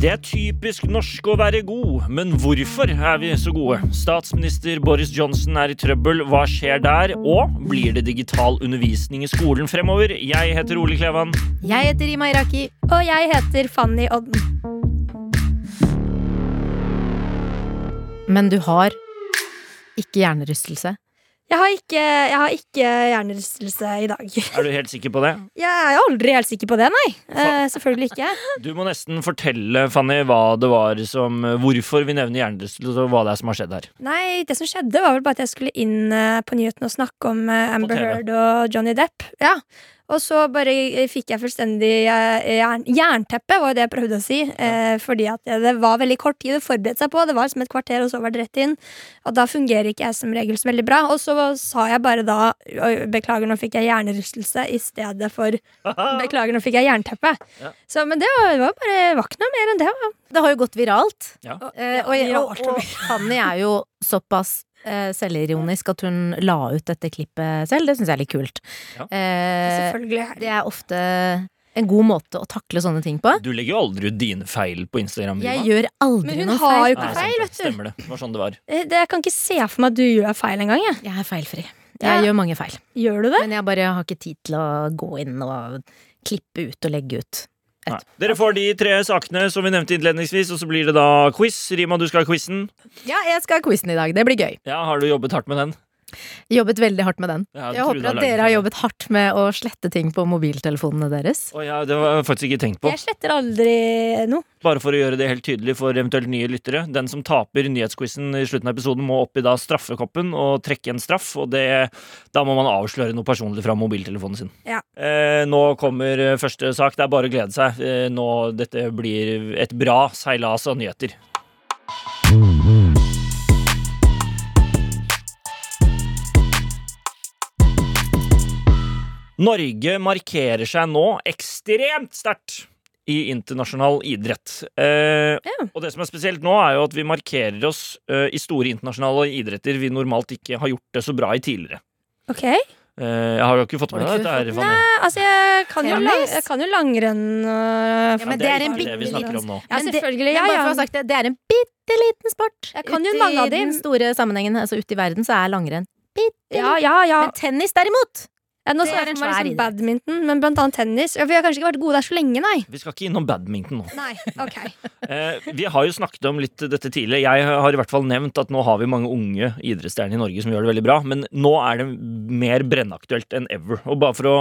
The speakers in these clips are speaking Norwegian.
Det er typisk norsk å være god, men hvorfor er vi så gode? Statsminister Boris Johnson er i trøbbel, hva skjer der? Og blir det digital undervisning i skolen fremover? Jeg heter Ole Klevan. Jeg heter Rima Iraki. Og jeg heter Fanny Odden. Men du har ikke hjernerystelse. Jeg har ikke, jeg har ikke hjernerystelse i dag. Er du helt sikker på det? Jeg er aldri helt sikker på det, nei. Eh, selvfølgelig ikke. Du må nesten fortelle, Fanny, hva det var som Hvorfor vi nevner hjernerystelse, og hva det er som har skjedd her. Nei, det som skjedde, var vel bare at jeg skulle inn eh, på nyhetene og snakke om eh, Amber Heard og Johnny Depp. Ja. Og så bare eh, fikk jeg fullstendig eh, jern, jernteppe, var jo det jeg prøvde å si. Eh, fordi at det, det var veldig kort tid å forberede seg på. Det var som et kvarter, og så var det rett inn. Og da fungerer ikke jeg som regel så veldig bra. Og så sa jeg bare da Beklager, nå fikk jeg hjernerystelse i stedet for Beklager, nå fikk jeg jernteppe. Ja. Så, men det var, det var bare det var ikke noe mer enn det. Det har jo gått viralt. Ja. Eh, Ja, og, og, og Fanny er jo såpass selvironisk at hun la ut dette klippet selv. Det syns jeg er litt kult. Ja. Eh, Selvfølgelig. det er ofte en god måte å takle sånne ting på. Du legger jo aldri ut dine feil på Instagram. Jeg gjør aldri Men hun har jo ikke Nei, feil, vet du. Stemmer det. Det var sånn det var. Eh, det, Jeg kan ikke se for meg at du gjør feil engang. Jeg. Jeg er feilfri. Jeg Ja. gjør mange feil. Gjør du det? Men jeg bare har ikke tid til å gå inn og klippe ut og legge ut. Nei. Dere får de tre sakene som vi nevnte innledningsvis, og så blir det da quiz. Rima, du skal ha quizen. Ja, jeg skal ha quizen i dag. Det blir gøy. Ja, har du jobbet hardt med den? Jobbet veldig hardt med den. Ja, Jeg håper at dere har jobbet hardt med å slette ting på mobiltelefonene deres. Oh, ja, det var jeg faktisk ikke tenkt på. Jeg sletter aldri noe. Bare for å gjøre det helt tydelig for eventuelt nye lyttere. Den som taper nyhetsquizen i slutten av episoden, må opp i da straffekoppen og trekke en straff. Og det, da må man avsløre noe personlig fra mobiltelefonen sin. Ja. Eh, nå kommer første sak. Det er bare å glede seg. Eh, nå, dette blir et bra seilas av nyheter. Norge markerer seg nå ekstremt sterkt i internasjonal idrett. Eh, Ja. Og det som er spesielt nå, er jo at vi markerer oss eh, i store internasjonale idretter vi normalt ikke har gjort det så bra i tidligere. Ok. Eh, jeg har jo ikke fått med meg dette her, Nei, altså, jeg kan jo, lang, jeg kan jo langrenn uh, Ja, men det det er er en ikke det vi bitte snakker liten- om nå. Ja, selvfølgelig. Ja, bare ja. det, det er en bitte liten sport. Jeg kan jo mange av I den store sammenhengen, altså ute i verden, så er langrenn bitte Ja, ja, ja. Men tennis derimot! Ja nå er meg svær liksom badminton, men blant annet tennis. Ja, Vi har kanskje ikke vært gode der så lenge, nei. Vi skal ikke innom badminton nå. Nei, ok Eh, vi har jo snakket om litt dette tidligere. Jeg har i hvert fall nevnt at nå har vi mange unge idrettsstjerner i Norge som gjør det veldig bra, men nå er det mer brennaktuelt enn ever. Og bare for å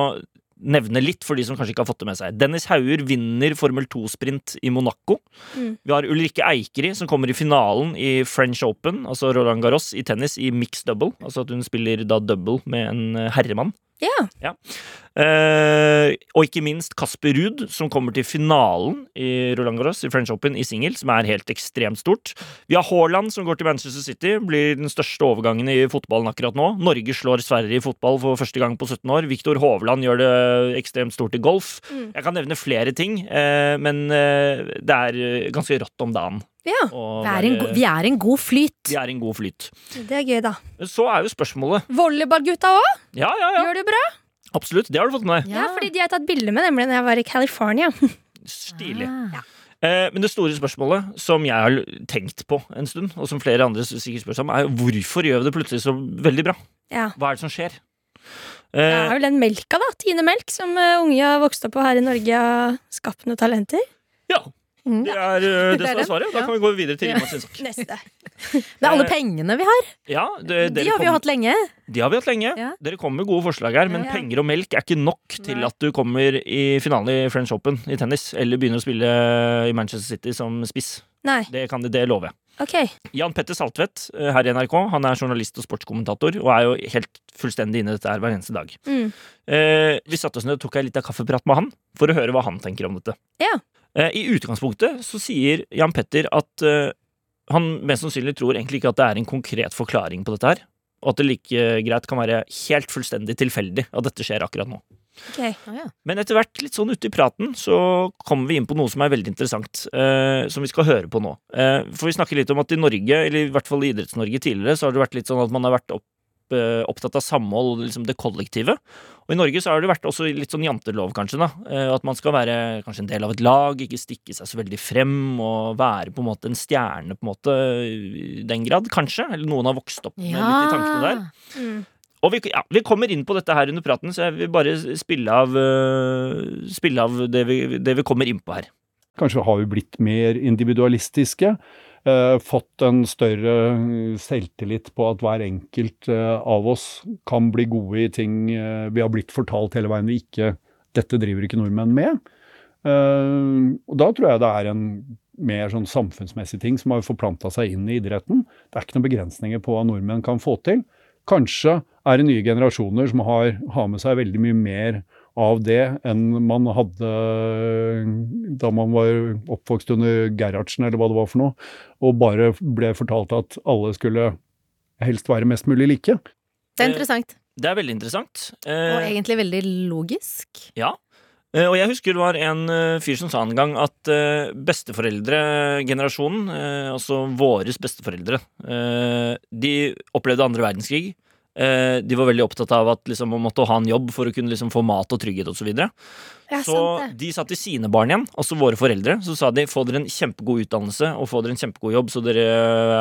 nevne litt for de som kanskje ikke har fått det med seg. Dennis Hauger vinner Formel 2-sprint i Monaco. Mm. Vi har Ulrikke Eikeri som kommer i finalen i French Open, altså Roland Garros, i tennis i mixed double. Altså at hun spiller da double med en eh, herremann. Ja. Eh, og ikke minst Kasper Ruud, som kommer til finalen i Roland Garros i French Open i singel, som er helt ekstremt stort. Vi har Haaland, som går til Manchester City, blir den største overgangen i fotballen akkurat nå. Norge slår Sverige i fotball for første gang på 17 år. Viktor Hovland gjør det ekstremt stort i golf. Mm. Jeg kan nevne flere ting, eh, men eh, det er eh, ganske rått om dagen. Ja, Vi er en, vi er en god flyt. vi er en god flyt. det er gøy, da. Så er jo spørsmålet Volleyballgutta òg Ja, ja, ja, gjør det bra. absolutt. Det har du fått med deg. Ja, fordi de har tatt bilde med nemlig da jeg var i California. Stilig. Ah. Eh, men det store spørsmålet som jeg har tenkt på en stund, og som flere andre sikkert spør seg om, er hvorfor gjør vi det plutselig så veldig bra? Ja. Hva er det som skjer? Det Eh, er vel den melka, da. Tine Melk, som eh, unge har vokst opp på her i Norge, har skapt noen talenter. Ja, Mm. det er eh, det Det er som er svaret. Da kan vi gå videre til Rima sin. Neste. Det er alle Eh, pengene vi har. Ja, det, De har vi jo hatt lenge. de har vi hatt lenge. Ja. Dere kommer med gode forslag her, men Ja. penger og melk er ikke nok til at du kommer i finalen i French Open i tennis, eller begynner å spille i Manchester City som spiss. Nei, Det kan det, det lover jeg. ok. Jan Petter Saltvedt eh, her i NRK Han er journalist og sportskommentator og er jo helt fullstendig inne i dette her hver eneste dag. Mm. Eh, vi satte oss ned og tok en liten kaffeprat med han for å høre hva han tenker om dette. Ja. Eh, I utgangspunktet så sier Jan Petter at eh, han mest sannsynlig tror egentlig ikke at det er en konkret forklaring på dette her. Og at det like greit kan være helt fullstendig tilfeldig at dette skjer akkurat nå. Okay. Oh, ja. Men etter hvert, litt sånn ute i praten, så kommer vi inn på noe som er veldig interessant, eh, som vi skal høre på nå. Eh, for vi snakker litt om at i Norge, eller i hvert fall i Idretts-Norge tidligere, så har det vært litt sånn at man har vært opp, opptatt av samhold, liksom det kollektive. Og i Norge så har det vært også litt sånn jantelov, kanskje, da. Eh, at man skal være kanskje en del av et lag, ikke stikke seg så veldig frem, og være på en måte en stjerne, på en måte, i den grad, kanskje. Eller noen har vokst opp med litt de tankene der. Mm. Og vi, ja, vi kommer inn på dette her under praten, så jeg vil bare spille av, uh, spille av det, vi, det vi kommer inn på her. Kanskje har vi blitt mer individualistiske. Eh, fått en større selvtillit på at hver enkelt eh, av oss kan bli gode i ting eh, vi har blitt fortalt hele veien vi ikke Dette driver ikke nordmenn med. Og da tror jeg det er en mer sånn samfunnsmessig ting som har forplanta seg inn i idretten. Det er ikke noen begrensninger på hva nordmenn kan få til. Kanskje er det nye generasjoner som har, har med seg veldig mye mer av det enn man hadde da man var oppvokst under Gerhardsen, eller hva det var for noe, og bare ble fortalt at alle skulle helst være mest mulig like. Det er interessant. Det er veldig interessant. Og Eh, egentlig veldig logisk. ja. Eh, Og jeg husker det var en eh, fyr som sa en gang at eh, besteforeldregenerasjonen, eh, altså våres besteforeldre, eh, de opplevde andre verdenskrig. Eh, De var veldig opptatt av at liksom, man måtte ha en jobb for å kunne liksom, få mat og trygghet osv. Ja, Så sant det. de sa til sine barn igjen, altså våre foreldre, så sa de få dere en kjempegod utdannelse og få dere en kjempegod jobb så dere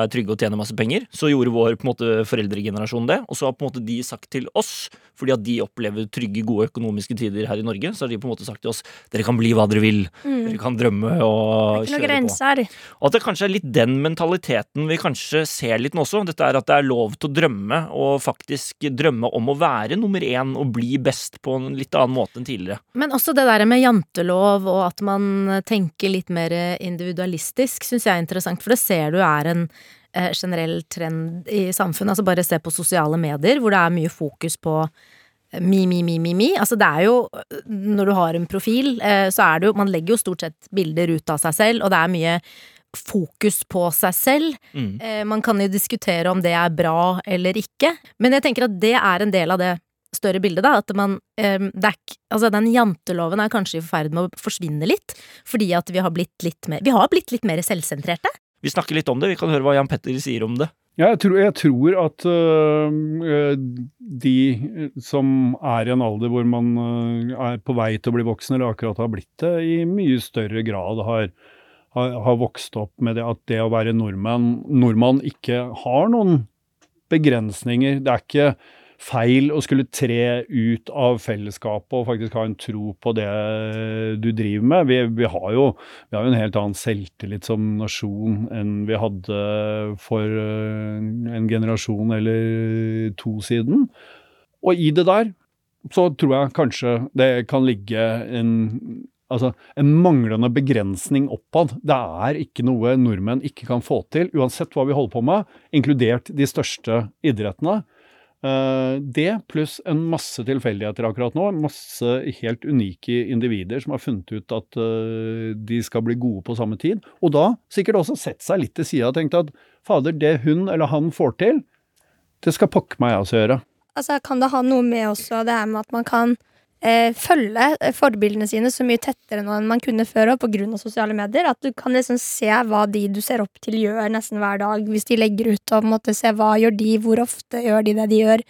er trygge og tjener masse penger. Så gjorde vår på måte, foreldregenerasjon det, og så har på en måte de sagt til oss, fordi at de opplever trygge, gode økonomiske tider her i Norge, så har de på en måte sagt til oss dere kan bli hva dere vil, dere kan drømme og Ikke noen på. grenser. Og at det kanskje er litt den mentaliteten vi kanskje ser litt nå også. Dette er at det er lov til å drømme, og faktisk drømme om å være nummer én og bli best på en litt annen måte enn tidligere. Men også det der med jantelov og at man tenker litt mer individualistisk, syns jeg er interessant, for det ser du er en eh, generell trend i samfunnet. Altså bare se på sosiale medier, hvor det er mye fokus på eh, mi, mi, mi, mi, mi. Altså det er jo, når du har en profil, eh, så er det jo Man legger jo stort sett bilder ut av seg selv, og det er mye fokus på seg selv. Mm. Eh, Man kan jo diskutere om det er bra eller ikke, men jeg tenker at det er en del av det større bildet, da. At man eh, det er, Altså, den janteloven er kanskje i ferd med å forsvinne litt, fordi at vi har blitt litt mer Vi har blitt litt mer selvsentrerte. Vi snakker litt om det, vi kan høre hva Jan Petter sier om det. Ja, jeg, tror, jeg tror at øh, de som er i en alder hvor man øh, er på vei til å bli voksen, eller akkurat har blitt det, i mye større grad har, har, vokst opp med det at det å være nordmann, nordmann ikke har noen begrensninger. Det er ikke feil å skulle tre ut av fellesskapet og faktisk ha en tro på det du driver med. Vi, vi, har, jo, vi har jo en helt annen selvtillit som nasjon enn vi hadde for øh, en generasjon eller to siden. Og i det der så tror jeg kanskje det kan ligge en Altså, en manglende begrensning oppad. Det er ikke noe nordmenn ikke kan få til, uansett hva vi holder på med, inkludert de største idrettene. Eh, det pluss en masse tilfeldigheter akkurat nå. Masse helt unike individer som har funnet ut at eh, de skal bli gode på samme tid. Og da sikkert også sett seg litt til sida og tenkt at fader, det hun eller han får til, det skal pokker meg også gjøre. Altså, kan det ha noe med også det her med at man kan eh, følge eh, forbildene sine så mye tettere nå enn man kunne før på grunn av sosiale medier? At du kan liksom se hva de du ser opp til gjør nesten hver dag, hvis de legger ut, og måte se hva gjør de, hvor ofte gjør de det de gjør.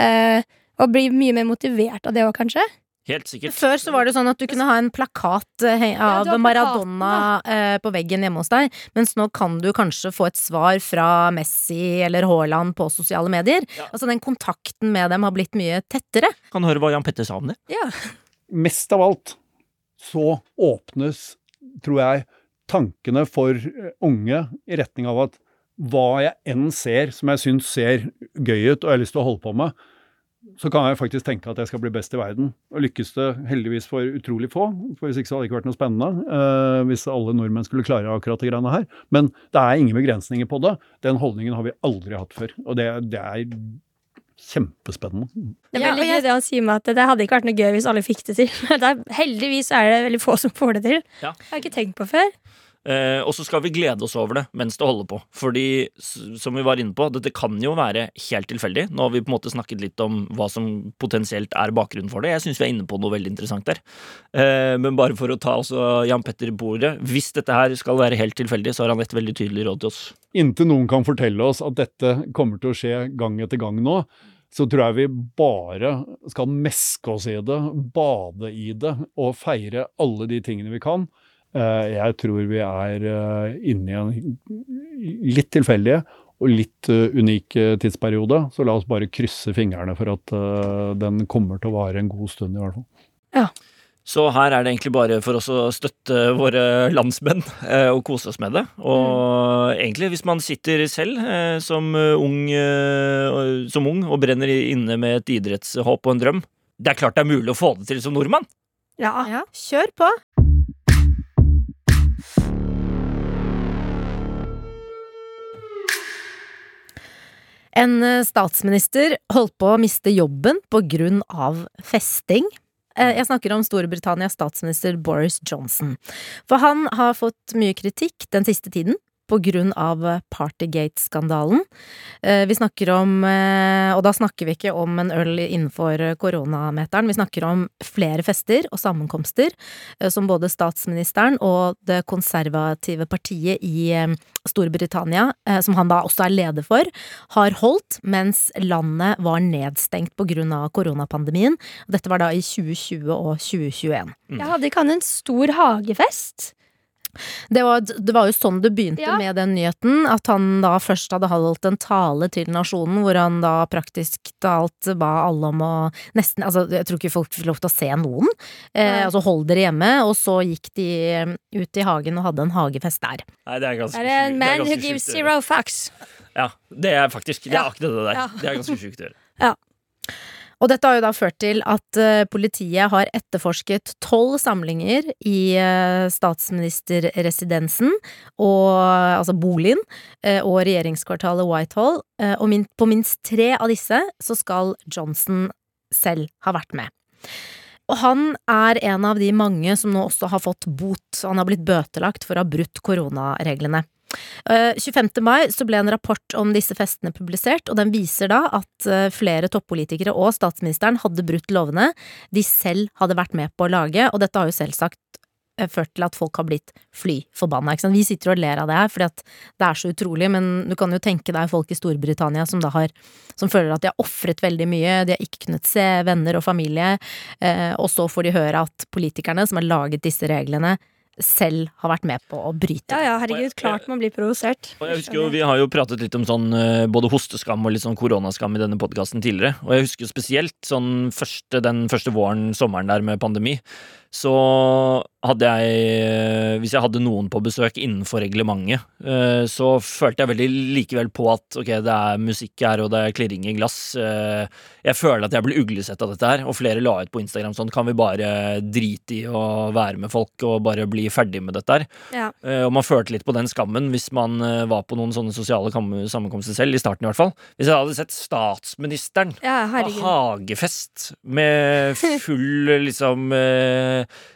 Eh, og bli mye mer motivert av det òg, kanskje. Helt sikkert. Før så var det sånn at du kunne ha en plakat eh, av Maradona eh, på veggen hjemme hos deg, mens nå kan du kanskje få et svar fra Messi eller Haaland på sosiale medier. Ja. Altså den kontakten med dem har blitt mye tettere. Kan høre hva Jan Petter sa om det. Ja. mest av alt så åpnes, tror jeg, tankene for eh, unge i retning av at hva jeg enn ser som jeg syns ser gøy ut og jeg har lyst til å holde på med, så kan jeg faktisk tenke at jeg skal bli best i verden. Og lykkes det heldigvis for utrolig få, for hvis ikke så hadde det ikke vært noe spennende uh, hvis alle nordmenn skulle klare akkurat de greiene her. Men det er ingen begrensninger på det. Den holdningen har vi aldri hatt før. Og det, det er kjempespennende. Det er veldig gøy det han sier med at det hadde ikke vært noe gøy hvis alle fikk det til. Det er, heldigvis er det veldig få som får det til. Ja. Jeg har ikke tenkt på før. Eh, og så skal vi glede oss over det mens det holder på. Fordi, som vi var inne på, dette kan jo være helt tilfeldig. Nå har vi på en måte snakket litt om hva som potensielt er bakgrunnen for det. Jeg syns vi er inne på noe veldig interessant der. Eh, men bare for å ta også Jan Petter på ordet. Hvis dette her skal være helt tilfeldig, så har han et veldig tydelig råd til oss. Inntil noen kan fortelle oss at dette kommer til å skje gang etter gang nå, så tror jeg vi bare skal meske oss i det, bade i det og feire alle de tingene vi kan. Eh, Jeg tror vi er eh, inne i en litt tilfeldige og litt eh, unik tidsperiode, så la oss bare krysse fingrene for at den kommer til å vare en god stund, i hvert fall. Så her er det egentlig bare for oss å støtte våre landsmenn eh, og kose oss med det. Og egentlig, hvis man sitter selv eh, som, ung, eh, som ung og brenner inne med et idrettshåp og en drøm Det er klart det er mulig å få det til som nordmann. Ja. Ja, kjør på! En eh, statsminister holdt på å miste jobben på grunn av festing. Eh, Jeg snakker om Storbritannias statsminister Boris Johnson. For han har fått mye kritikk den siste tiden på grunn av Partygate-skandalen. Eh, Vi snakker om, eh, og da snakker vi ikke om en øl innenfor koronameteren, vi snakker om flere fester og sammenkomster eh, som både statsministeren og det konservative partiet i Storbritannia, som han da også er leder for, har holdt mens landet var nedstengt på grunn av koronapandemien. Dette var da i 2020 og 2021. Jeg hadde ikke han en stor hagefest? Det var, det var jo sånn det begynte Ja. med den nyheten, at han da først hadde holdt en tale til nasjonen, hvor han da praktisk talt ba alle om å nesten Altså, jeg tror ikke folk fikk lov til å se noen. Eh, altså, hold dere hjemme. Og så gikk de eh, ut i hagen og hadde en hagefest der. Nei, det er ganske sjukt. det en man who gives zero fucks? Ja, det er faktisk Det er Ja. akkurat det der. Ja. Det er ganske sjukt å gjøre. Og dette har jo da ført til at eh, politiet har etterforsket tolv samlinger i eh, statsministerresidensen, og, altså boligen, eh, og regjeringskvartalet Whitehall. Eh, og på minst tre av disse så skal Johnson selv ha vært med. Og han er en av de mange som nå også har fått bot. Han har blitt bøtelagt for å ha brutt koronareglene. Eh, 25. mai så ble en rapport om disse festene publisert, og den viser da at eh, flere toppolitikere og statsministeren hadde brutt lovene de selv hadde vært med på å lage, og dette har jo selvsagt eh, ført til at folk har blitt fly forbanna. Vi sitter og ler av det her fordi at det er så utrolig, men du kan jo tenke deg folk i Storbritannia som da har som føler at de har ofret veldig mye, de har ikke kunnet se venner og familie, eh, og så får de høre at politikerne som har laget disse reglene, selv har vært med på å bryte. Ja ja, herregud, klart man blir provosert. Og jeg husker jo, Vi har jo pratet litt om sånn eh, både hosteskam og litt sånn koronaskam i denne podkasten tidligere. Og jeg husker spesielt sånn første, den første våren, sommeren der med pandemi. Så hadde jeg Hvis jeg hadde noen på besøk innenfor reglementet, eh, så følte jeg veldig likevel på at ok, det er musikk her, og det er klirring i glass. Eh, Jeg føler at jeg blir uglesett av dette her, og flere la ut på Instagram sånn kan vi bare drite i å være med folk og bare bli ferdig med dette her. Ja. Eh, Og man følte litt på den skammen hvis man var på noen sånne sosiale sammenkomster selv, i starten i hvert fall. Hvis jeg hadde sett statsministeren Ja, ha hagefest med full liksom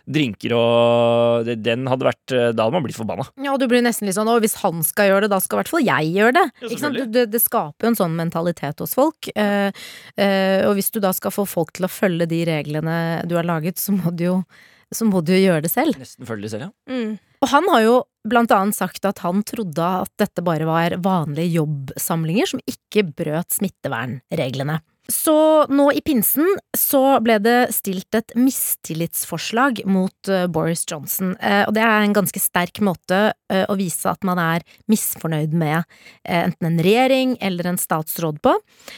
drinker og det, Den hadde vært eh, Da hadde man blitt forbanna. Ja, og du blir nesten litt sånn å, hvis han skal gjøre det, da skal i hvert fall jeg gjøre det. Ja, ikke sant? selvfølgelig. Det, det skaper jo en sånn mentalitet hos folk. Eh, eh, og hvis du da skal få folk til å følge de reglene du har laget, så må du jo, så må du jo gjøre det selv. Nesten følge det selv, ja. Mm. Og han har jo blant annet sagt at han trodde at dette bare var vanlige jobbsamlinger som ikke brøt smittevernreglene. Så nå i pinsen så ble det stilt et mistillitsforslag mot eh, Boris Johnson, eh, og det er en ganske sterk måte eh, å vise at man er misfornøyd med enten en regjering eller en statsråd på.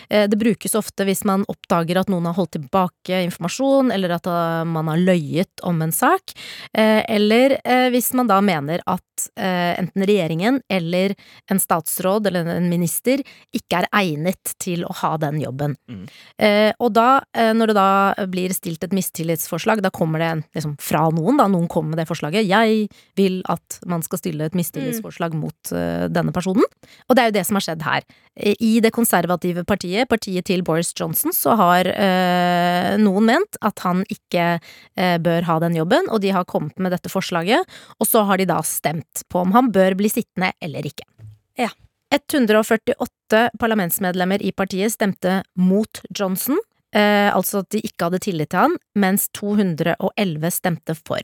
Det brukes ofte hvis man oppdager at noen har holdt tilbake informasjon, eller at man har løyet om en sak, eller hvis man da mener at enten regjeringen eller en statsråd eller en minister ikke er egnet til å ha den jobben. Mm. Eh, og da, eh, når det da blir stilt et mistillitsforslag, da kommer det en, liksom fra noen, da. Noen kommer med det forslaget. Jeg vil at man skal stille et mistillitsforslag mot uh, denne personen. Og det er jo det som har skjedd her. I det konservative partiet, partiet til Boris Johnson, så har eh, noen ment at han ikke eh, bør ha den jobben, og de har kommet med dette forslaget. Og så har de da stemt på om han bør bli sittende eller ikke. Ja. 148 parlamentsmedlemmer i partiet stemte mot Johnson, eh, altså at de ikke hadde tillit til han, mens 211 stemte for.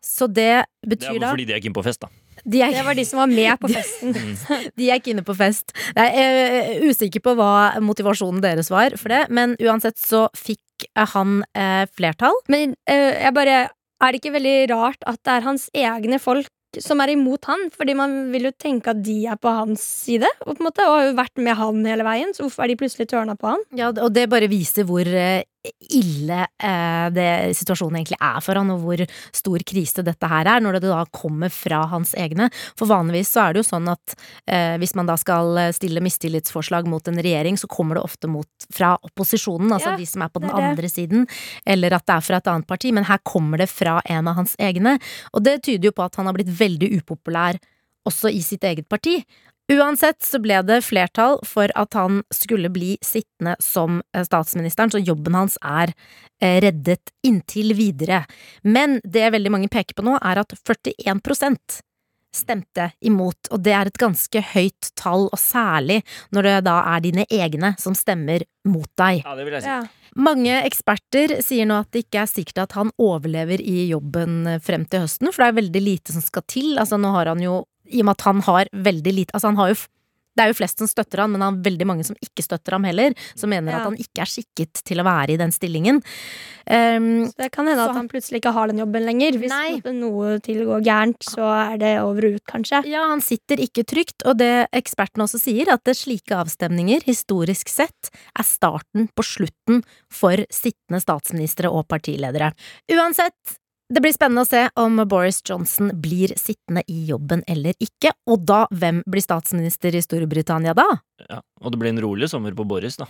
Så det Det betyr er da fordi de er keen på fest, da. de er, Det var de som var med på festen. de er ikke inne på fest. Jeg er eh, usikker på hva motivasjonen deres var for det, men uansett så fikk eh, han eh, flertall. Men eh, jeg bare Er det ikke veldig rart at det er hans egne folk som er imot han? Fordi man vil jo tenke at de er på hans side, og, måte, og har jo vært med han hele veien. Så hvorfor er de plutselig tørna på han? Ja, og det bare viser hvor eh, ille eh, det, situasjonen egentlig er for han, og hvor stor krise dette her er, når det da kommer fra hans egne. For vanligvis så er det jo sånn at eh, hvis man da skal stille mistillitsforslag mot en regjering, så kommer det ofte mot, fra opposisjonen, altså Ja, de som er på den er andre siden, eller at det er fra et annet parti, men her kommer det fra en av hans egne. Og det tyder jo på at han har blitt veldig upopulær også i sitt eget parti. Uansett så ble det flertall for at han skulle bli sittende som eh, statsministeren, så jobben hans er eh, reddet inntil videre. Men det veldig mange peker på nå, er at 41% stemte imot, og det er et ganske høyt tall, og særlig når det da er dine egne som stemmer mot deg. Ja, det vil jeg si. Ja. Mange eksperter sier nå at det ikke er sikkert at han overlever i jobben frem til høsten, for det er veldig lite som skal til. Altså, nå har han jo I og med at han har veldig lite Altså, han har jo det er jo flest som støtter han, men han har veldig mange som ikke støtter ham heller, som mener Ja. at han ikke er skikket til å være i den stillingen. Um, Så det kan hende at han- han plutselig ikke har den jobben lenger. Hvis Nei. noe til går gærent, så er det over og ut, kanskje. ja, han sitter ikke trygt, og det ekspertene også sier, at slike avstemninger, historisk sett, er starten på slutten for sittende statsministre og partiledere. Uansett, det blir spennende å se om Boris Johnson blir sittende i jobben eller ikke, og da hvem blir statsminister i Storbritannia da? Ja. Og det blir en rolig sommer på Boris, da.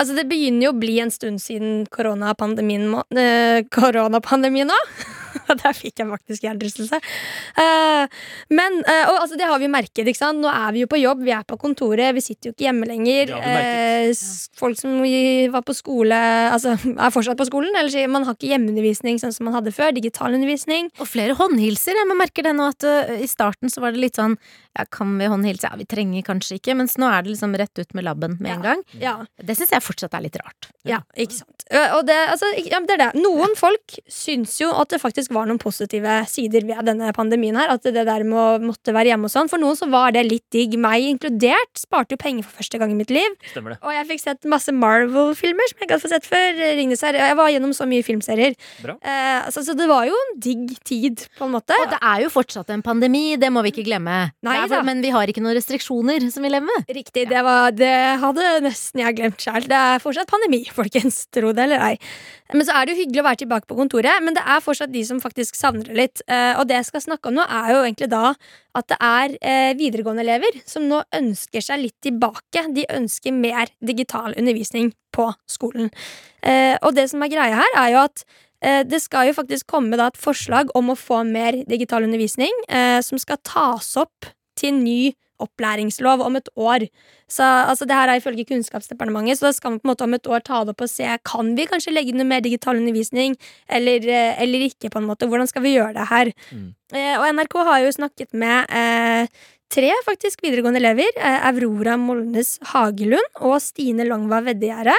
Altså, det begynner jo å bli en stund siden koronapandemien må- eh, Koronapandemien nå! Der fikk jeg faktisk hjernerystelse. Eh, men eh, og, altså, det har vi merket. Ikke sant? Nå er vi jo på jobb, vi er på kontoret, vi sitter jo ikke hjemme lenger. Eh, folk som var på skole, altså er fortsatt på skolen. Eller man har ikke hjemmeundervisning sånn som man hadde før. Digital undervisning. Og flere håndhilser. Jeg merker det nå at i starten så var det litt sånn ja, kan vi håndhilse? Ja, vi trenger kanskje ikke, mens nå er det liksom rett ut med labben med en gang. Ja, Det syns jeg fortsatt er litt rart. Ja, ikke sant. Og det, altså, ja, det er det. Noen folk syns jo at det faktisk var noen positive sider ved denne pandemien her. At det der med å måtte være hjemme og sånn. For noen så var det litt digg. Meg inkludert. Sparte jo penger for første gang i mitt liv. Stemmer det. Og jeg fikk sett masse Marvel-filmer som jeg ikke hadde fått sett før. Ringnes her. Jeg var gjennom så mye filmserier. Bra. Eh, altså, så det var jo en digg tid, på en måte. Og det er jo fortsatt en pandemi, det må vi ikke glemme. Nei for-. Men vi har ikke noen restriksjoner som vi lever med. Riktig. Det, var, det hadde nesten jeg glemt sjøl. Det er fortsatt pandemi, folkens. Tro det eller ei. Men så er det jo hyggelig å være tilbake på kontoret, men det er fortsatt de som faktisk savner det litt. Eh, og det jeg skal snakke om nå, er jo egentlig da at det er eh, videregående elever som nå ønsker seg litt tilbake. De ønsker mer digital undervisning på skolen. Eh, og det som er greia her, er jo at det skal jo faktisk komme et forslag om å få mer digital undervisning, som skal tas opp til ny opplæringslov om et år. Så altså, det her er ifølge Kunnskapsdepartementet, så da skal man på en måte om et år ta det opp og se kan vi kanskje legge inn noe mer digital undervisning, eller, eh, eller ikke. på en måte. Hvordan skal vi gjøre det her? Mm. Eh, og NRK har jo snakket med eh, tre faktisk videregående elever. Eh, Aurora Molnes Hagelund og Stine Langva Veddegjerde.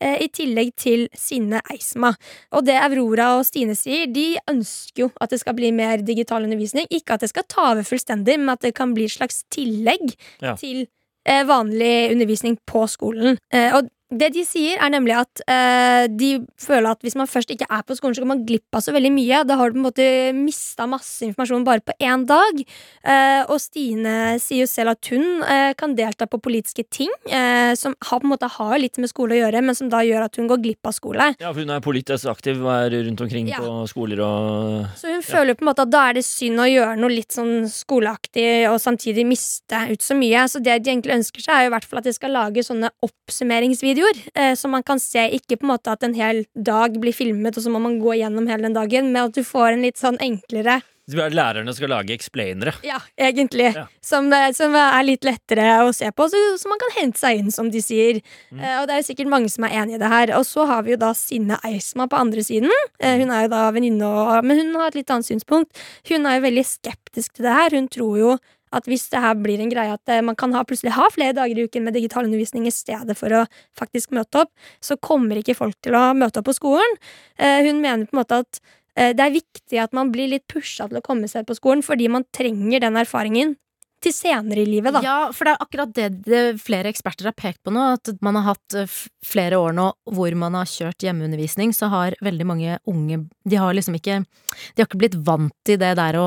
Eh, I tillegg til Sinne Eisma. Og det Aurora og Stine sier, de ønsker jo at det skal bli mer digital undervisning. Ikke at det skal ta over fullstendig, men at det kan bli et slags tillegg Ja. til eh, vanlig undervisning på skolen. Og Det de sier, er nemlig at eh, de føler at hvis man først ikke er på skolen, så går man glipp av så veldig mye. Da har du på en måte mista masse informasjon bare på én dag. Eh, og Stine sier jo selv at hun eh, kan delta på politiske ting eh, som har, på en måte har litt med skole å gjøre, men som da gjør at hun går glipp av skole. Ja, for hun er politisk aktiv og er rundt omkring Ja. på skoler og Så hun føler på en måte at da er det synd å gjøre noe litt sånn skoleaktig og samtidig miste ut så mye. Så det de egentlig ønsker seg, er jo i hvert fall at de skal lage sånne oppsummeringsvideoer. Eh, så man kan se ikke på en måte at en hel dag blir filmet, og så må man gå gjennom hele den dagen, men at du får en litt sånn enklere Lærerne skal lage explainere. Ja, egentlig. Ja. Som, det- som er litt lettere å se på, så, så man kan hente seg inn, som de sier. Mm. Eh, og det er jo sikkert mange som er enig i det her. Og så har vi jo da Sinne Eisma på andre siden. Eh, hun er jo da venninne, men hun har et litt annet synspunkt. Hun er jo veldig skeptisk til det her. Hun tror jo at hvis det her blir en greie at eh, man kan ha, plutselig ha flere dager i uken med digital undervisning i stedet for å faktisk møte opp, så kommer ikke folk til å møte opp på skolen. Eh, hun mener på en måte at eh, det er viktig at man blir litt pusha til å komme seg på skolen, fordi man trenger den erfaringen til senere i livet, da. Ja, for det er akkurat det, det flere eksperter har pekt på nå, at man har hatt eh, flere år nå hvor man har kjørt hjemmeundervisning, så har veldig mange unge De har liksom ikke De har ikke blitt vant til det der å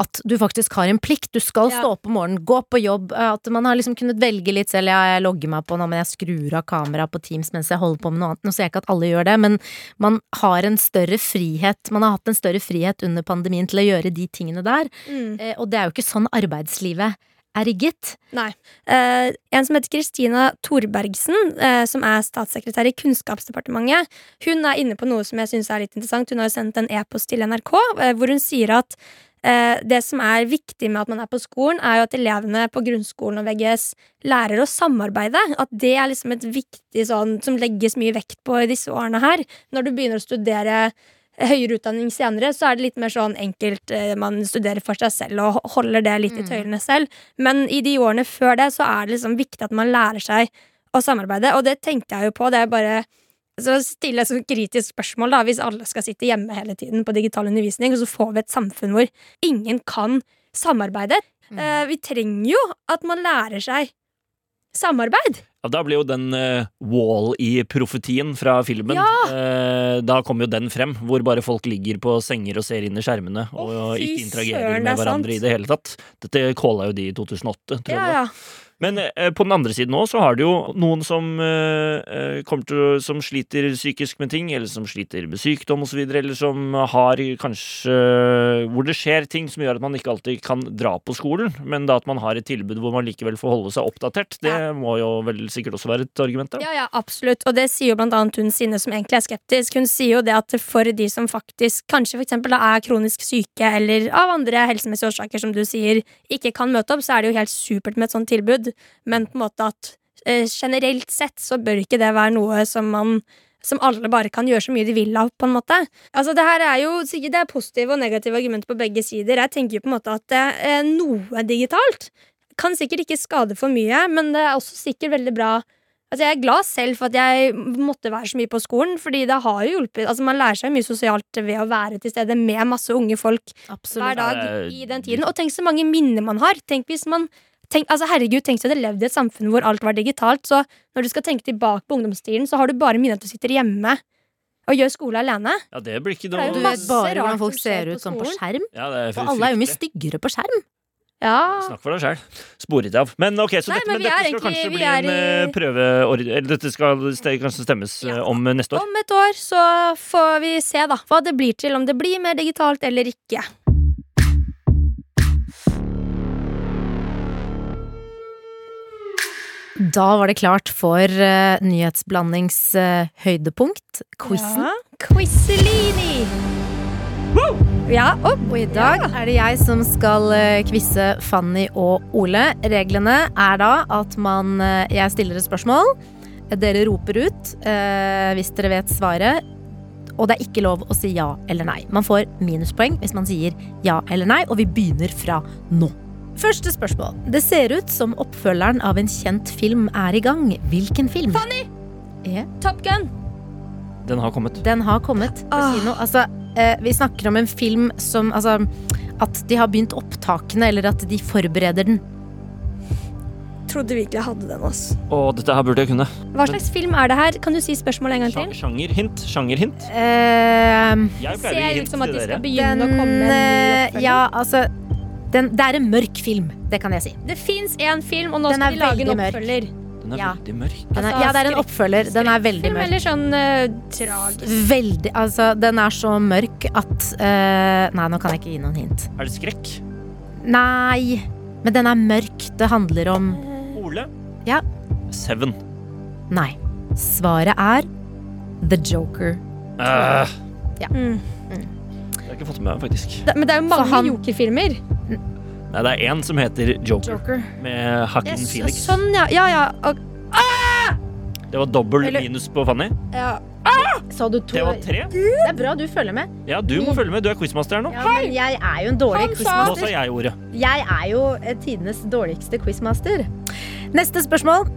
At du faktisk har en plikt, du skal stå opp om morgenen, gå på jobb, eh, at man har liksom kunnet velge litt selv, ja, jeg logger meg på nå, men jeg skrur av kameraet på Teams mens jeg holder på med noe annet. Nå ser jeg ikke at alle gjør det, men man har en større frihet, man har hatt en større frihet under pandemien til å gjøre de tingene der, Mm. eh, og det er jo ikke sånn arbeidslivet er rigget. Nei. Eh, en som heter Kristina Thorbergsen, eh, som er statssekretær i Kunnskapsdepartementet, hun er inne på noe som jeg syns er litt interessant. Hun har jo sendt en e-post til NRK eh, hvor hun sier at eh, det som er viktig med at man er på skolen, er jo at elevene på grunnskolen og VGS lærer å samarbeide. At det er liksom et viktig sånn som legges mye vekt på i disse årene her. Når du begynner å studere høyere utdanning senere, så er det litt mer sånn enkelt eh, man studerer for seg selv og holder det litt i tøylene selv. Men i de årene før det så er det liksom viktig at man lærer seg å samarbeide, og det tenkte jeg jo på. Det er bare så stille et så kritisk spørsmål, da, hvis alle skal sitte hjemme hele tiden på digital undervisning, og så får vi et samfunn hvor ingen kan samarbeide. Eh, vi trenger jo at man lærer seg samarbeid. Ja, da blir jo den uh, Wall-E-profetien fra filmen Ja! uh, Da kommer jo den frem, hvor bare folk ligger på senger og ser inn i skjermene og oh, ikke interagerer med er hverandre sant. i det hele tatt. Dette calla jo de i 2008, tror jeg. Ja, ja. Men eh, på den andre siden også så har du jo noen som, eh, eh, kommer til, som sliter psykisk med ting, eller som sliter med sykdom osv., eller som har kanskje Hvor det skjer ting som gjør at man ikke alltid kan dra på skolen, men da at man har et tilbud hvor man likevel får holde seg oppdatert. Det Ja. må jo vel sikkert også være et argument, da. Ja, ja, absolutt. Og det sier jo blant annet hun Sinne, som egentlig er skeptisk. Hun sier jo det at for de som faktisk kanskje for eksempel da er kronisk syke, eller av andre helsemessige årsaker, som du sier, ikke kan møte opp, så er det jo helt supert med et sånt tilbud. Men på en måte at eh, generelt sett så bør ikke det være noe som man som alle bare kan gjøre så mye de vil av, på en måte. Altså, det her er jo sikkert det er positive og negative argumenter på begge sider. Jeg tenker jo på en måte at eh, noe digitalt kan sikkert ikke skade for mye, men det er også sikkert veldig bra Altså Jeg er glad selv for at jeg måtte være så mye på skolen, fordi det har jo hjulpet. Altså Man lærer seg mye sosialt ved å være til stede med masse unge folk hver dag i den tiden. Og tenk så mange minner man har. Tenk hvis man tenk, altså Herregud, tenk at du hadde levd i et samfunn hvor alt var digitalt. Så når du skal tenke tilbake på ungdomstiden, så har du bare minnet at du sitter hjemme og gjør skole alene. Ja, det blir ikke noe Du vet bare hvordan folk ser ut sånn på skjerm. Ja, det er Og alle er jo mye styggere på skjerm. Ja. Snakk for deg sjøl. Sporet av. Men ok, så Nei, dette, men men dette skal egentlig- kanskje bli en i- eh, prøve... Eller dette skal ste- kanskje stemmes eh, Ja. om neste år. Om et år så får vi se da hva det blir til. Om det blir mer digitalt eller ikke. Da var det klart for uh, nyhetsblandings uh, høydepunkt, quizen. Ja. Quizelini! Ja, oh, Og i dag er det jeg som skal uh, quize Fanny og Ole. Reglene er da at man eh, Jeg stiller et spørsmål. Dere roper ut eh, hvis dere vet svaret. Og det er ikke lov å si ja eller nei. Man får minuspoeng hvis man sier ja eller nei, og vi begynner fra nå. Første spørsmål. Det ser ut som oppfølgeren av en kjent film er i gang. Hvilken film? Fanny! Yeah. Top Gun! Den har kommet. den har kommet på Ah. kino. Altså, eh, vi snakker om en film som Altså, at de har begynt opptakene, eller at de forbereder den. trodde virkelig jeg hadde den. ass. Å, dette her burde jeg kunne. Hva slags film er det her? Kan du si spørsmålet en gang til? Sjangerhint. Sjangerhint. Eh, Jeg pleier å gi ser hint ut som at de skal begynne den å komme med en ny eh, oppfølging. Ja, altså den, Det er en mørk film, det kan jeg si. Det fins én film, og nå Den skal vi de lage en mørk. oppfølger. Den er Ja. veldig mørk. Den er, Altså, ja, det er en oppfølger. Den er veldig mørk. eller sånn uh, tragisk. Veldig, altså, den er så mørk at uh, Nei, nå kan jeg ikke gi noen hint. Er det skrekk? Nei, men den er mørk. Det handler om Ole? Ja. Seven. Nei. Svaret er The Joker. Øh, Mm. det har jeg ikke fått med meg, faktisk. Da, men det er jo mange han- jokerfilmer. Nei, det er én som heter Joker, Joker. med Det yes, Phoenix. Sånn, ja. Ja, ja. Og, Det var dobbel Eller- minus på Fanny. ja. Sa du to? Det var tre. Det er bra du følger med. Ja, du må følge med. Du er quizmaster her nå. Ja, men jeg er jo en dårlig Han sa- Nå sa jeg ordet. Jeg er jo eh, tidenes dårligste quizmaster. Neste spørsmål.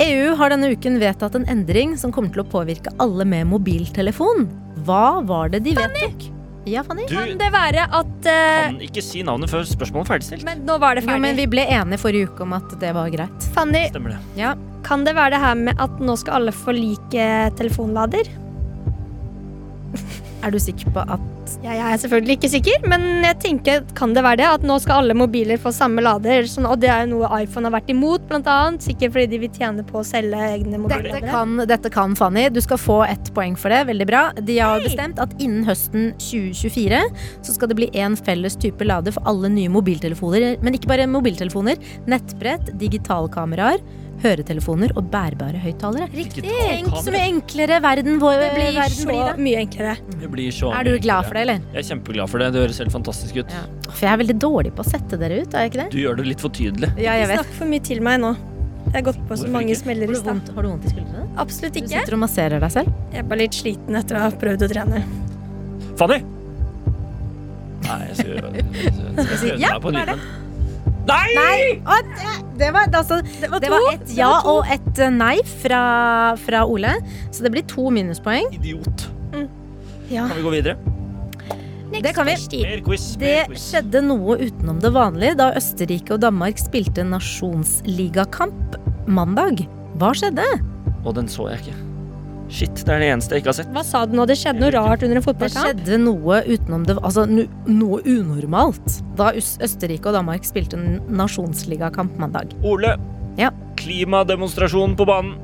EU har denne uken vedtatt en endring som kommer til å påvirke alle med mobiltelefon. Hva var det de vedtok? Ja, Fanny? Du Kan det være at eh, kan ikke si navnet før spørsmålet er ferdigstilt. Men nå var det Jo, ferdig. men vi ble enige forrige uke om at det var greit. Fanny, Stemmer det. Ja. kan det være det her med at nå skal alle få like telefonlader? Er du sikker på at Ja, jeg er selvfølgelig ikke sikker, men jeg tenker, kan det være det? At nå skal alle mobiler få samme lader? Sånn, og det er jo noe iPhone har vært imot, blant annet. Sikkert fordi de vil tjene på å selge egne mobiler. dette kan, dette kan Fanny. Du skal få ett poeng for det. Veldig bra. De har bestemt at innen høsten 2024 så skal det bli én felles type lader for alle nye mobiltelefoner. Men ikke bare mobiltelefoner. Nettbrett, digitalkameraer, høretelefoner og bærbare høyttalere. Riktig. Tenk så mye enklere verden vår Det blir verden så blir mye enklere. Det blir så Er du glad enklere. for det, eller? Jeg er kjempeglad for det. Det høres helt fantastisk ut. Ja. For jeg er veldig dårlig på å sette dere ut, er jeg ikke det? Du gjør det litt for tydelig. Ja, jeg Ikke vet. snakk for mye til meg nå. Jeg har gått på så mange smeller i du stad. har du vondt i skuldrene? Absolutt Du ikke. sitter og masserer deg selv? Jeg er bare litt sliten etter å ha prøvd å trene. Fanny! Nei, jeg skal gjøre det. Jeg skal en hva er liten en. Nei! Nei! Og, det- det var, altså, det var, et ja og et nei fra, fra Ole. Så det blir to minuspoeng. Idiot. Ja. Kan vi gå videre? Det kan vi. Mer quiz. Det Mer skjedde noe utenom det vanlige da Østerrike og Danmark spilte nasjonsligakamp mandag. Hva skjedde? Og den så jeg ikke. Shit, det er det eneste jeg ikke har sett. Hva sa du nå? Det skjedde noe rart under en fotballkamp? Det skjedde noe utenom det Altså noe unormalt da Østerrike og Danmark spilte en nasjonsligakamp mandag. Ole. Ja. Klimademonstrasjon på banen.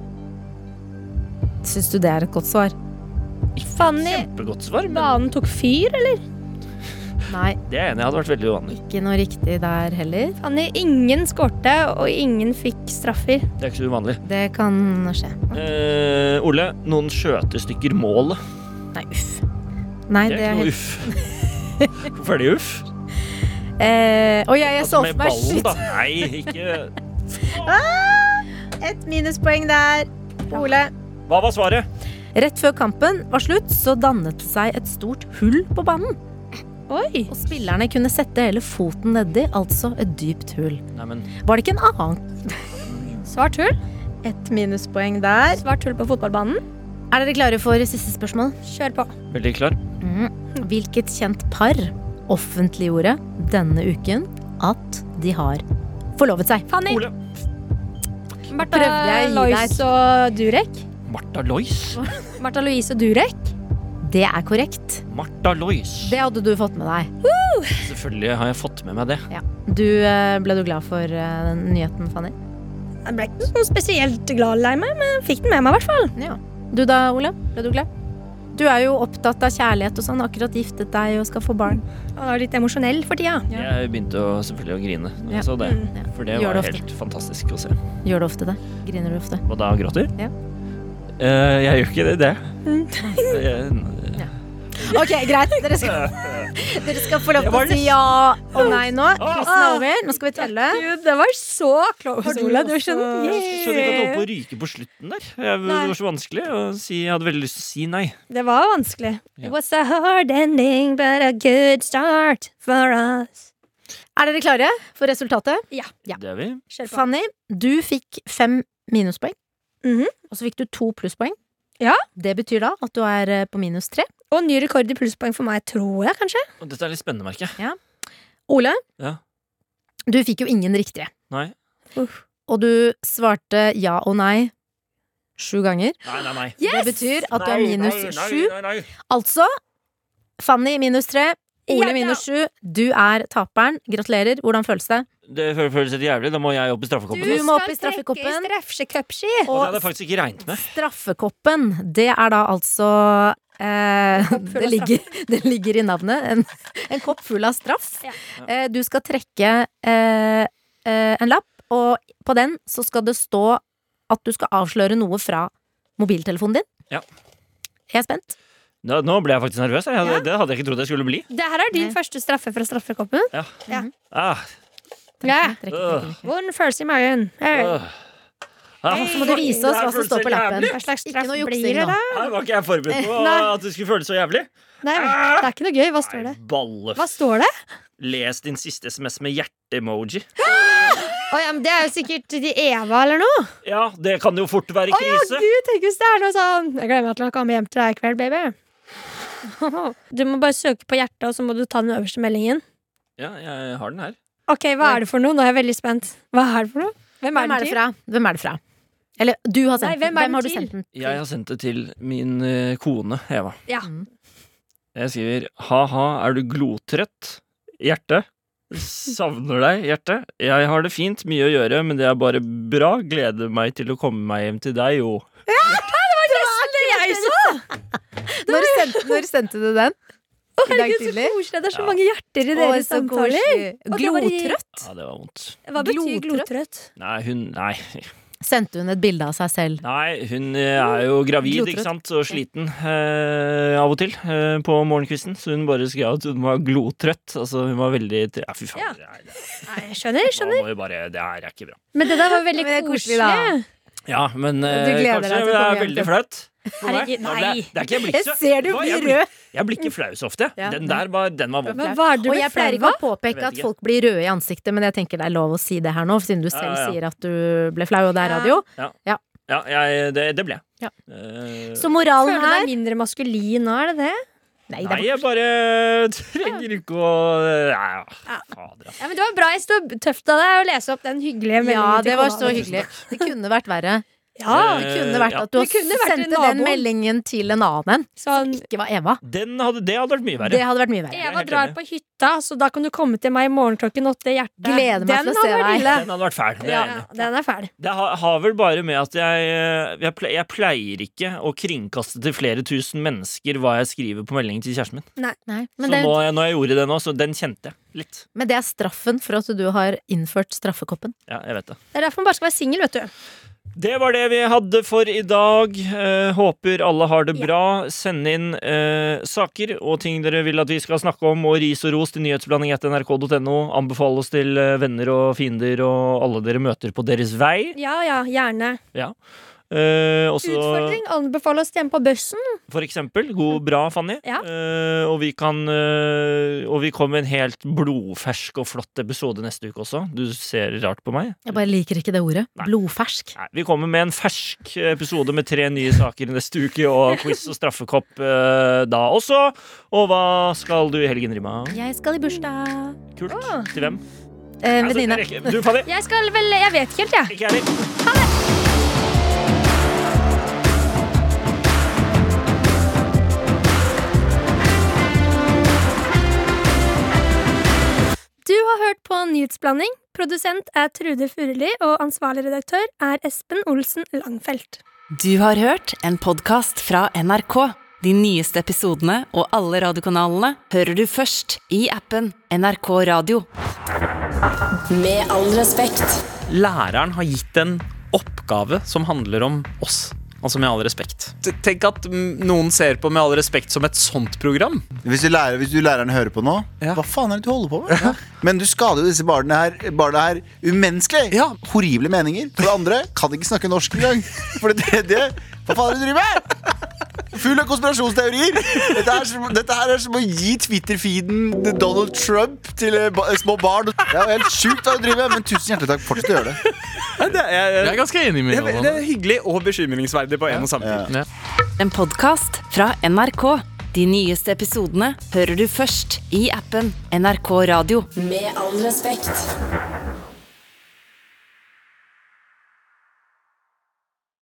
Syns du det er et godt svar? Fanny, Kjempegodt svar, men banen tok fyr, eller? Nei, det er jeg enig i hadde vært veldig uvanlig. ikke noe riktig der heller. Fanny, ingen skårte, og ingen fikk straffer. Det er ikke så uvanlig. Det kan skje. Eh, Ole, noen skjøtestykker målet. Nei, uff. Nei, Det det er ikke noe uff. Hvorfor er det uff? eh, Å ja, jeg Altså, så for meg Shit. Nei, ikke Et minuspoeng der. Ole. Hva var svaret? Rett før kampen var slutt, så dannet det seg et stort hull på banen. Oi! Og spillerne kunne sette hele foten nedi, altså et dypt hull. Nei, men Var det ikke en annen? Svart hull. Et minuspoeng der. Svart hull på fotballbanen. Er dere klare for siste spørsmål? Kjør på. veldig klar. Mm. Hvilket kjent par offentliggjorde denne uken at de har forlovet seg? Fanny, Ole. Martha Lois og Durek. Martha Lois. Martha Louise og Durek. Det er korrekt. Martha Lois. Det hadde du fått med deg. Selvfølgelig har jeg fått med meg det. Du, eh, ble du glad for eh, den nyheten, Fanny? Jeg ble ikke sånn spesielt glad lei meg, men fikk den med meg i hvert fall. Ja. Du da, Ole? Ble du glad? Du er jo opptatt av kjærlighet og sånn. Akkurat giftet deg og skal få barn. Og er litt emosjonell for tida. Ja. Jeg begynte å, selvfølgelig å grine når Ja. jeg så det. Mm. For det Gjør var det helt fantastisk å se. Gjør du ofte det? Griner du ofte? Og da gråter? Ja. Eh, jeg gjør ikke det. det. Mm. Ok, greit. Dere skal, dere skal få lov til å si ja og nei nå. Quizen er Ah. over. Nå skal vi telle. Gud, det var så close, Ola. Du skjønner. Jeg skjønner ikke at du holdt på å ryke på slutten der. Det var så vanskelig å si. Jeg hadde veldig lyst til å si nei. Det var vanskelig. Ja. It was a hard ending, but a good start for us. Er dere klare for resultatet? Ja. Det er vi. Fanny, du fikk fem minuspoeng. Mhm. Og så fikk du to plusspoeng. Ja. Det betyr da at du er eh, på minus tre. Og ny rekord i plusspoeng for meg, tror jeg kanskje. Og dette er litt spennende, merker jeg. Ole, Ja. du fikk jo ingen riktige. Nei. Uff. og du svarte ja og nei sju ganger. Nei, nei, nei. Det betyr at du er minus nei, nei, sju. nei, nei. Altså, Fanny minus tre, Ole minus sju. Du er taperen. Gratulerer. Hvordan føles det? Det føles litt jævlig. Da må jeg opp i straffekoppen. Du må opp i straffekoppen. i straffekupski. Og det hadde jeg faktisk ikke regnet med. Straffekoppen, det er da altså eh, det, ligger, det ligger i navnet. En, en kopp full av straff. Ja. Eh, du skal trekke eh, eh, en lapp, og på den så skal det stå at du skal avsløre noe fra mobiltelefonen din. Ja. Jeg er spent. Nå, nå ble jeg faktisk nervøs. Jeg. Ja. Det hadde jeg ikke trodd jeg skulle bli. Det her er din Nei. første straffe fra straffekoppen. Ja. Ja. Ah, Ja. Vond følelse i magen. Hey. Ah, Så må du vise oss hva som står på lappen. Hva slags Ikke straff noe juksing blir det, nå. da? Her var ikke jeg forberedt på Nei. at det skulle føles så jævlig. Nei, det er ikke noe gøy. Hva står det? Balle. Hva står det? Les din siste SMS med hjerte-emoji. Å ja, men Det er jo sikkert de Eva eller noe. Ja, det kan jo fort være Å ja, krise. gud, tenk hvis det er noe sånn Jeg gleder meg til å komme hjem til deg i kveld, baby. Du må bare søke på hjertet, og så må du ta den øverste meldingen. Ja, jeg har den her. Ok, Hva er det for noe? Nå er jeg veldig spent. Hva er det for noe? Hvem Hvem er det fra? Hvem er det fra? Eller du har sendt Nei, hvem den. er Hvem har du sendt den til? Jeg har sendt det til min eh, kone Eva. Ja. Mm. Jeg skriver ha-ha, er du glotrøtt? Hjerte. Savner deg, hjerte. Jeg har det fint, mye å gjøre, men det er bare bra. Gleder meg til å komme meg hjem til deg, jo. Det jeg så! Når sendte, når sendte du den? Å, herregud, så koselig. Det er så Ja. mange hjerter i Å, deres så samtaler. koselig. Og det var i- Glotrøtt? Ja, det var vondt. Hva betyr Glotrøtt? glotrøtt? Nei, hun Nei. Sendte hun et bilde av seg selv? Nei, hun eh, er jo gravid, Glotrøtt. ikke sant, og sliten eh, av og til eh, på morgenkvisten, så hun bare skrev at hun var glotrøtt. Altså, hun var veldig Ja, fy faen. Ja. Det, er, det, Nei, jeg skjønner, jeg skjønner. må bare, det er ikke bra. Men det der var veldig Men det er koselig, koselig. da. Ja, men eh, Du gleder kanskje til å det komme er hjem veldig til- flaut. Herregud, nei! nei. Det er ikke jeg ser du blir jeg blir- rød! Jeg blir ikke flau så ofte. Ja. Den der var, den var vond. Men hva er det du Og jeg pleier ikke å påpeke at folk blir røde i ansiktet, men jeg tenker det er lov å si det her nå, siden du selv ja, ja. sier at du ble flau, og det er Ja. radio. Ja, jeg, det, det ble jeg. Ja. Eh, Så moralen her Føler du deg mindre maskulin nå, er det det? Nei, det Nei, jeg bare trenger ikke å ja, ja. Fader. Ja, men Det var bra. Jeg sto tøft av deg å lese opp den hyggelige meldingen. Ja, det var så hyggelig. Det kunne vært verre. Ja, Det kunne vært ja. at du sendte den meldingen til en annen, sånn ikke var Eva. Den hadde, det hadde vært mye verre. Det hadde vært mye verre. Eva drar enig. på hytta, så da kan du komme til meg i morgen klokken åtte. Hjertet. Gleder meg til å se deg. ille. Den hadde vært fæl. Det Ja, den er fæl. Det har, har vel bare med at jeg, eh, jeg, pleier, jeg pleier ikke å kringkaste til flere tusen mennesker hva jeg skriver på meldingen til kjæresten min. Nei, Så men, det, nå, når jeg gjorde det nå, så den kjente jeg litt. men det er straffen for at du har innført straffekoppen. Ja, jeg vet det. Det er derfor man bare skal være singel, vet du. Det var det vi hadde for i dag. Eh, håper alle har det Ja. bra. Send inn eh, saker og ting dere vil at vi skal snakke om, og ris og ros til nyhetsblanding etter nrk.no. Anbefale oss til eh, venner og fiender og alle dere møter på deres vei. Ja ja, gjerne. Eh, også, Utfordring. Anbefale oss hjemme på bussen. for eksempel. God, bra, Fanny. Ja. Eh, og vi kan eh, Og vi kommer med en helt blodfersk og flott episode neste uke også. Du ser rart på meg. Jeg bare liker ikke det ordet. Nei. Blodfersk. Nei, vi kommer med en fersk episode med tre nye saker neste uke, og quiz og straffekopp eh, da også. Og hva skal du i helgen, Rima? Jeg skal i bursdag. Kult. Åh. Til hvem? Eh, Altså, Venninne. du, Fanny? Jeg skal vel Jeg vet ikke helt, jeg. Ikke jeg heller. Du har hørt på Nyhetsblanding. Produsent er Trude Furuli, og ansvarlig redaktør er Espen Olsen Langfelt. Du har hørt en podkast fra NRK. De nyeste episodene og alle radiokanalene hører du først i appen NRK Radio. Med all respekt. Læreren har gitt en oppgave som handler om oss. Altså med all respekt. Tenk at noen ser på Med all respekt som et sånt program. Hvis du, lærer, hvis du læreren hører på nå, Ja. hva faen er det du holder på med? Men du skader jo disse barna her, barna her umenneskelig. Ja. Horrible meninger. For det andre kan ikke snakke norsk engang. For det tredje Hva faen er det du driver med? Full av konspirasjonsteorier. Dette, er som, dette her er som å gi Twitter-feeden Donald Trump til eh, ba små barn. Det er jo helt sjukt hva du driver med, men tusen hjertelig takk. Fortsett å gjøre det. Jeg er ganske enig med Det er, det er hyggelig og bekymringsverdig på en og samme tid. Ja. En podkast fra NRK. De nyeste episodene hører du først i appen NRK Radio. Med all respekt.